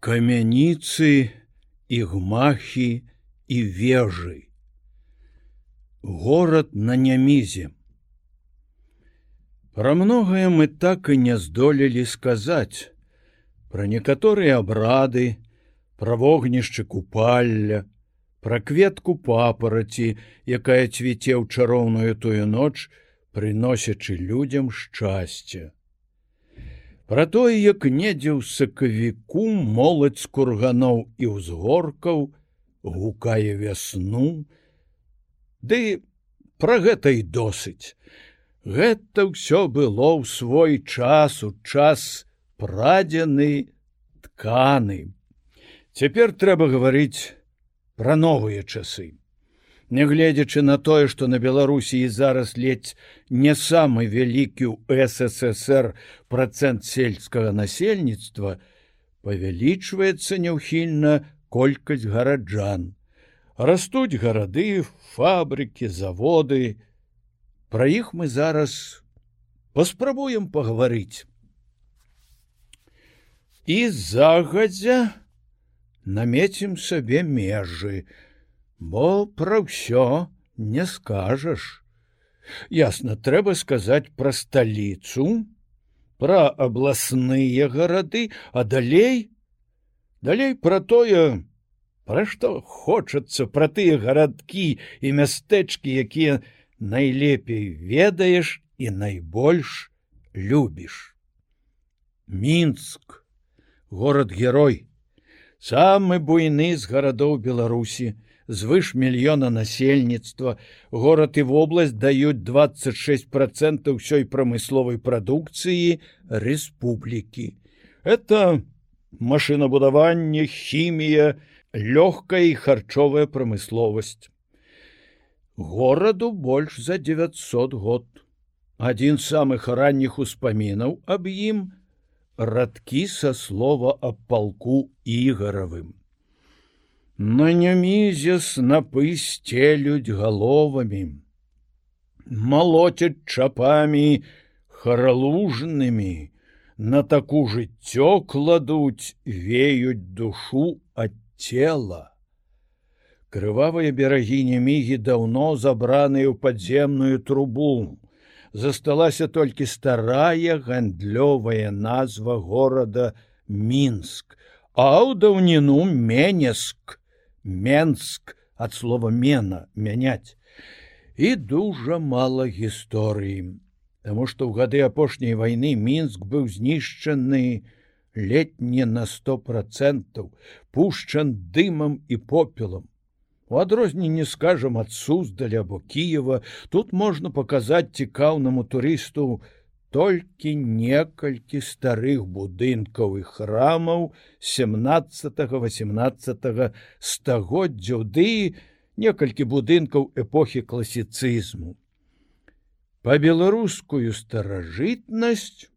камяніцы і гмахі і вежы. Горад на нямізе. Пра многае мы так і не здолелі сказаць. Пра некаторыя абрады, пра вогнішчы купалля, пра кветку папараці, якая цвіце ў чароўную тую ноч, прыносячы людзям шчасце. Пра тое, як недзе ў сакавіку моладзь курганоў і ўзгоркаў гукае вясну, Ды пра гэта і досыць. Гэта ўсё было ў свой час у час прадзены тканы. Цяпер трэба гаварыць пра новыя часы. Нягледзячы на тое, што на Беларусіі зараз ледзь не самы вялікі ў ССР процент сельскага насельніцтва, павялічваецца няўхільна колькасць гараджан. Растуць гарады, фабрыкі, заводы. Пра іх мы зараз паспрабуем пагаварыць. І загадзя намецім сабе межы, бо пра ўсё не скажаш. Ясна, трэба сказаць пра сталіцу, пра абласныя гарады, а далей, далей пра тое, пра што хочацца пра тыя гарадкі і мястэчкі, якія найлепей ведаеш і найбольш любіш. Мінск, город герой, самы буйны з гарадоў Беларусі, звыш мільёна насельніцтва. Горад і вобласць даюць 26 процент ўсёй прамысловай прадукцыі рэспублікі. Это машынабудаванне хімія лёгкая і харчовая прамысловасць. Гораду больш за 900 год. Адзін самых ранніх успамінаў аб ім радкі са слова аб палку ігаравым На нямізе снапы сцелюць галовамі, Малоцяць чапамі харалужнымі, На таку жыццё кладуць, веюць душу ад цела. Крывавыя берагі нямігі даўно забраныя ў падземную трубу. Засталася толькі старая гандлёвая назва горада Мінск, а ў даўніну Менеск, Менск ад слова мена мяняць і дужа мала гісторыі, Таму што ў гады апошняй вайны мінск быў знішчаны летне на сто процентаў пушчан дымам і попелам. У адрозненне скажам ад суздаля або Кіева тут можна паказаць цікаўнаму турысту, толькі некалькі старых будынкаў і храмаў 17-18 стагоддзяў ды некалькі будынкаў эпохі класіцызму. Па-беларускую старажытнасць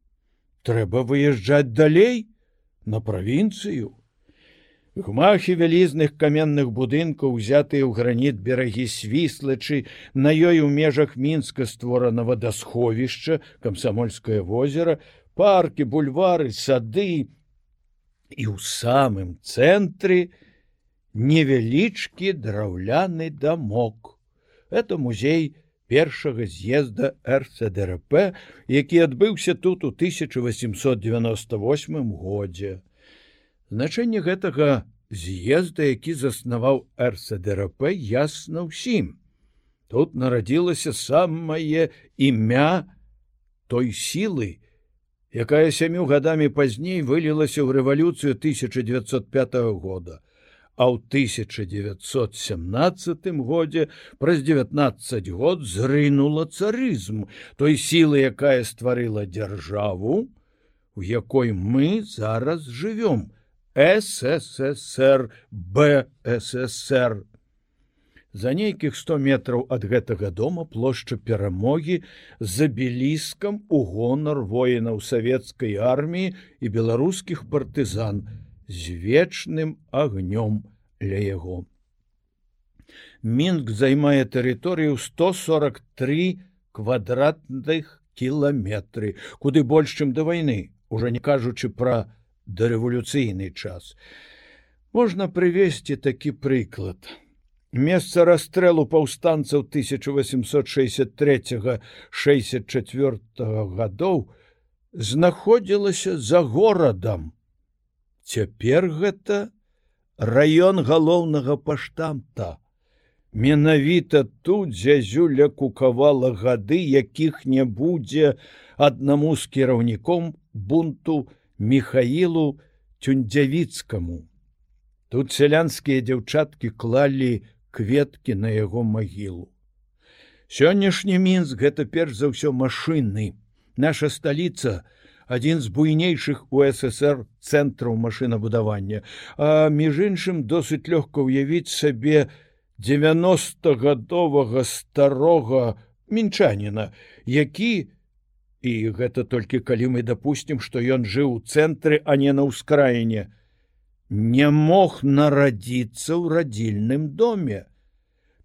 трэба выязджаць далей на правінцыю Гмахі вялізных каменных будынкаў узятыя ў граніт берагі свіслачы на ёй у межах мінска створана вадасховішча камсамольскае возера паркі бульвары сады і ў самым цэнтры невялічкі драўляны дамок. Это музей першага з'езда рцдрп які адбыўся тут у 1898 годзе Значэнне гэтага з'езда, які заснаваў РСДРП ясна ўсім. Тут нарадзілася самае імя той сілы, якая сямю гадамі пазней вылілася ў рэвалюцыю 1905 года. А ў 1917 годзе праз 19 год зрынула царызм той сілы, якая стварыла дзяржаву, у якой мы зараз жывём, ссср бсср за нейкіх 100 метраў ад гэтага дома плошча перамогі з абеліскам у гонар воінаў савецкай арміі і беларускіх партызан з вечным агнём ля яго. Мінск займае тэрыторыю 143 квадратных кіламетры куды больш чым да вайны уже не кажучы пра дарэвалюцыйны час. Можна прывесці такі прыклад. Месца расстрэлу паўстанцаў 1863-64 гадоў знаходзілася за горадам. Цяпер гэта раён галоўнага паштамта. Менавіта тут зязюля кукавала гады, якіх не будзе аднаму з кіраўніком бунту Михаілу Тюндзявіцкаму. Тут сялянскія дзяўчаткі клалі кветкі на яго магілу. Сённяшні мінск гэта перш за ўсё машыны. Наша сталіца, адзін з буйнейшых у ССР цэнтраў машынабудавання, а між іншым досыць лёгка ўявіць сабе 90гадовага старога мінчаніна, які, і гэта толькі калі мы дапусцім, што ён жыў у цэнтры, а не на ўскраіне, не мог нарадзіцца ў радзільным доме.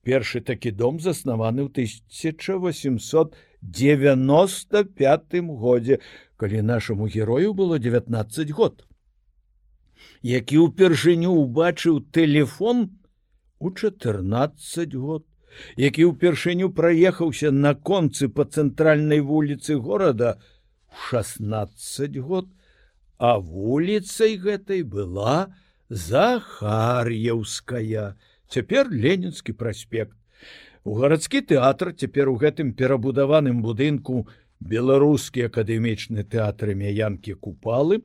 Першы такі дом заснаваны ў 1895 годзе, калі нашаму герою было 19 год. Які ўпершыню ўбачыў телефон у 14 год, які ўпершыню праехаўся на концы по цэнтральнай вуліцы горада 16 год, а вуліцай гэтай была захар'яўская цяпер ленінскі праспект. У гарадскі тэатр цяпер у гэтым перабудаваным будынку беларускі акадэмічны тэатр мяянкі купалы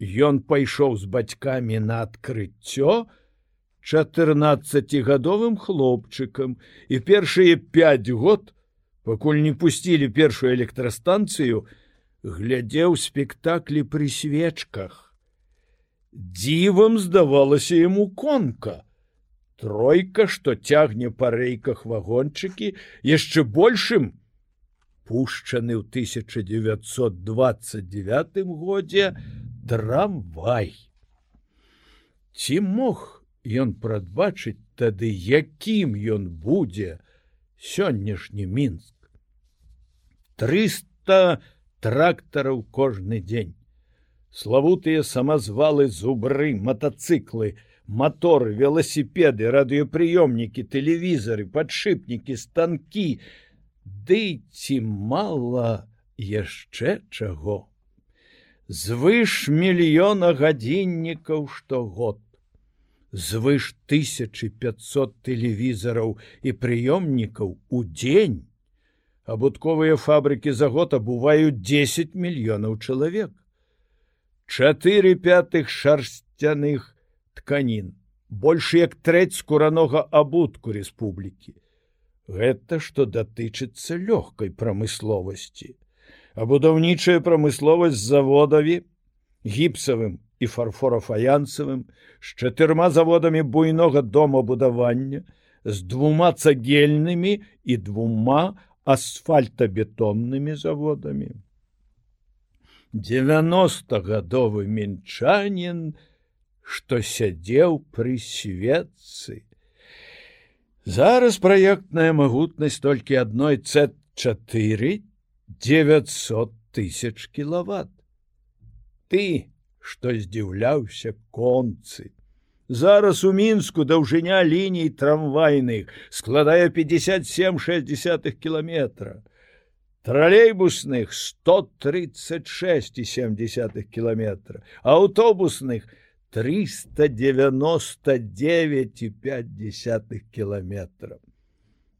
ён пайшоў з бацькамі на адкрыццё 14гадовым хлопчыкам і першыя 5 год пакуль не пусцілі першую электрастанцыю глядзеў спектаклі пры свечках. Дзівам здавалася яму конка. Тройка, што цягне па рэйках вагончыкі, яшчэ большым, пушчаны ў 1929 годзе трамвай. Ці мог ён прадбачыць тады, якім ён будзе сённяшні мінск. 300 трактараў кожны дзень. Славутыя самазвалы зубры, матацыклы, моторы, веласіпеды, радыёпрыёмнікі, тэлевізары, падшипнікі, станкі, Ды ці мала яшчэ чаго. Звыш мільёна гадзіннікаў штогод. Звыш 1500 тэлевізараў і прыёмнікаў у дзень абутковыя фабрыкі за год абуваюць 10 мільёнаў чалавек. Чатыры пятых шарсцяных тканін, больш як трэць куранога абутку рэспублікі. Гэта што датычыцца лёгкай прамысловасці. А будаўнічая прамысловасць заводаві, гіпсавым і фарфорафаянцавым, з чатырма заводамі буйнога домабудавання, з двума цагельнымі і двума асфальтабетоннымі заводамі. 90гадовы мінчанін, што сядзеў пры светцы. Зараз праектная магутнасць толькі адной c4 900 тысяч кіловат. Ты, што здзіўляўся концы, Зараз у мінску даўжыня ліній трамвайных складае 57-60 кіметра. Тралейбусных 136,7 кіметра, аўтобусных 399,5 кіметра.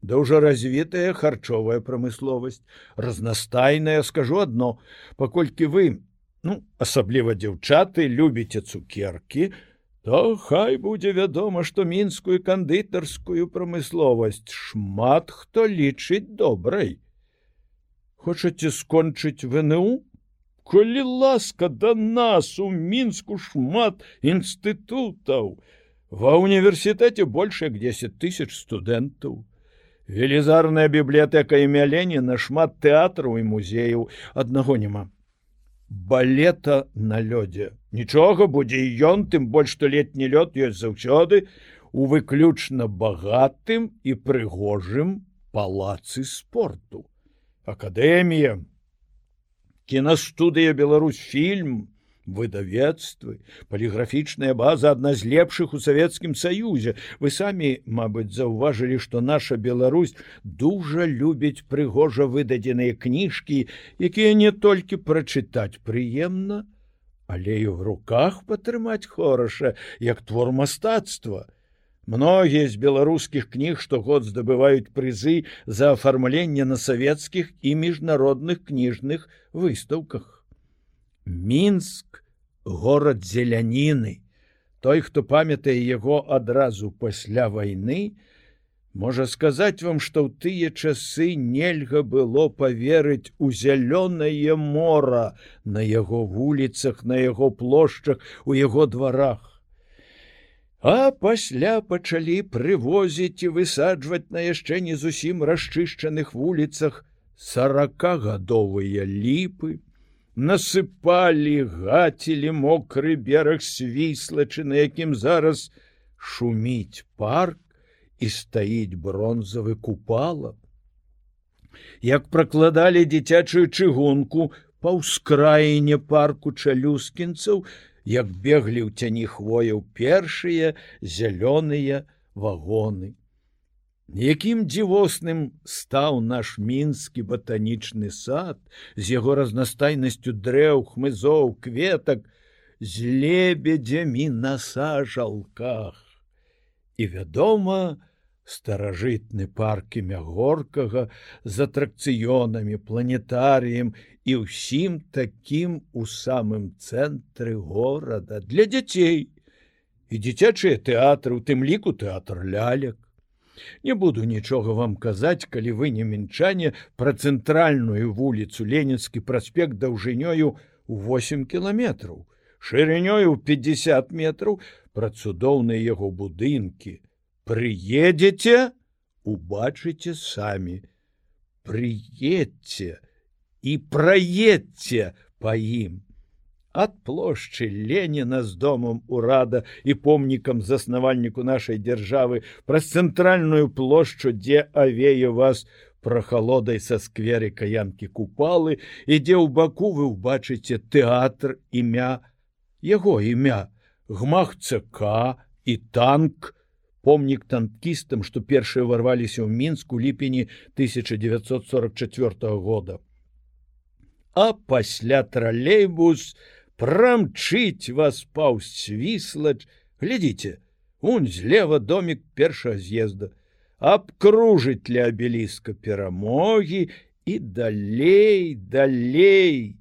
Даўжа развітая харчовая прамысловасць, разнастайная, скажу адно, паколькі вы, ну, асабліва дзяўчаты любіце цукеркі, то хай будзе вядома, што мінскую кандытарскую прамысловасць шмат хто лічыць добрай. Хочаце скончыць ВНУ? Колі ласка да нас у мінску шмат інстытутаў. Ва універсітэце больш як 10 тысяч студэнтаў. Велізарная бібліятэка імя Леніна шмат тэатраў і музеяў аднаго няма балета на лёдзе. Нічога будзе і ён, тым больш што летні лёд ёсць заўсёды у выключна багатым і прыгожым палацы спорту. Акадэмія, кінастудыя Беларусь фільм, выдавецтвы паліграфічная база адна з лепшых у савецкім саюзе. Вы самі мабыць заўважылі што наша Беларусь дужа любіць прыгожа выдадзеныя кніжкі якія не толькі прачытаць прыемна але і в руках патрымаць хораша як твор мастацтва. Многія з беларускіх кніг штогод здабываюць прызы за афармленне на савецкіх і міжнародных кніжных выстаўках мінск горад зеляніны той хто памятае яго адразу пасля вайны можа сказаць вам што ў тыя часы нельга было поверыць у зялёнае мора на яго вуліцах на яго плошчах у яго дварах. А пасля пачалі прывозіць і высаджваць на яшчэ не зусім расчышчаных вуліцах сорокагадовыя ліпы насыпалі гацілі мокры бераг свіслачы на якім зараз шуміць парк і стаіць бронзавы купала як пракладалі дзіцячую чыгунку па ўскраіне парку чалюскінцаў як беглі ў цяні хвояў першыя зялёныя вагоны якім дзівосным стаў наш мінскі батанічны сад з яго разнастайнасцю дрэў хмызоў кветак з лебедзямі на сажалках. І вядома старажытны паркі мягоркага з атракцыёнамі планетарыем і ўсім такім у самым цэнтры горада. Для дзяцей і дзіцячыя тэатры у тым ліку тэатр лялек Не буду нічога вам казаць, калі вы не мінчане пра цэнтральную вуліцу Ленінскі праспект даўжынёю у 8 кіламетраў, шырынёю 50 метраў пра цудоўныя яго будынкі. Прыедзеце, убачыце самі. Прыедце і праедце па ім ад плошчы Леніна з домам урада і помнікам заснавальніку нашай дзяржавы праз цэнтральную плошчу, дзе авею вас прахалодай са скверы каянкі купалы, і дзе ў баку вы ўбачыце тэатр імя яго імя гмах ЦК і танк, помнік танкістам, што першыя варваліся ў мінску ліпені 1944 года. А пасля тралейбус, прамчыць вас паўз свіслач глядзіце он злева домик першага з'езда абкружыць для абеліска перамогі і далей далей.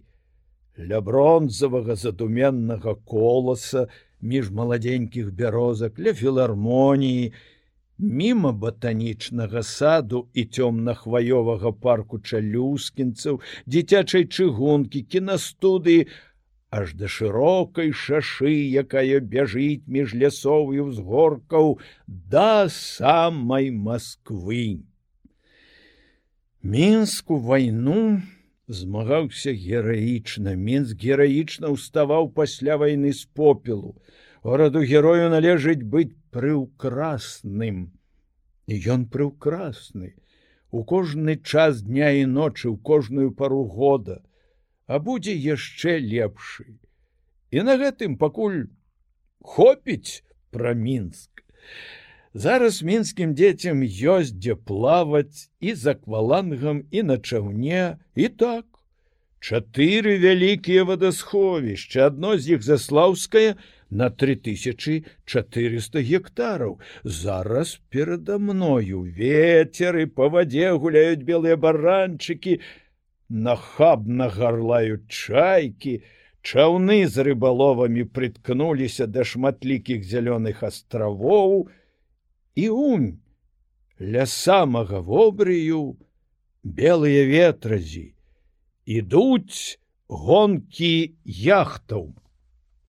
Ля бронзавага задуменнага коласа між маладзенькіх бярозак ля філармоніі мімо батанічнага саду і цёмна-хваёвага парку чалюскінцаў дзіцячай чыгункі кінастудыі аж да шырокай шашы, якая бяжыць між лясовую ўзгоркаў да самай Масквы. Мінску вайну змагаўся гераічна. Мінск гераічна ўставаў пасля вайны з попелу. Гораду герою належыць быць прыўкрасным. І ён прыўкрасны. У кожны час дня і ночы, у кожную пару года, а будзе яшчэ лепшы. І на гэтым пакуль хопіць пра мінск. Зараз мінскім дзецям ёсць дзе плаваць і за аквалангам і на чаўне і так. Чатыры вялікія вадасховішча, адно з іх заслаўскае на 3400 гектараў. Зараз перада мною ветеры па вадзе гуляюць белыя баранчыкі, нахабна гарлаюць чайкі, чаўны з рыбаловамі прыткнуліся да шматлікіх зялёных астравоў і унь ля самага вобрыю белыя ветразі ідуць гонкі яхтаў.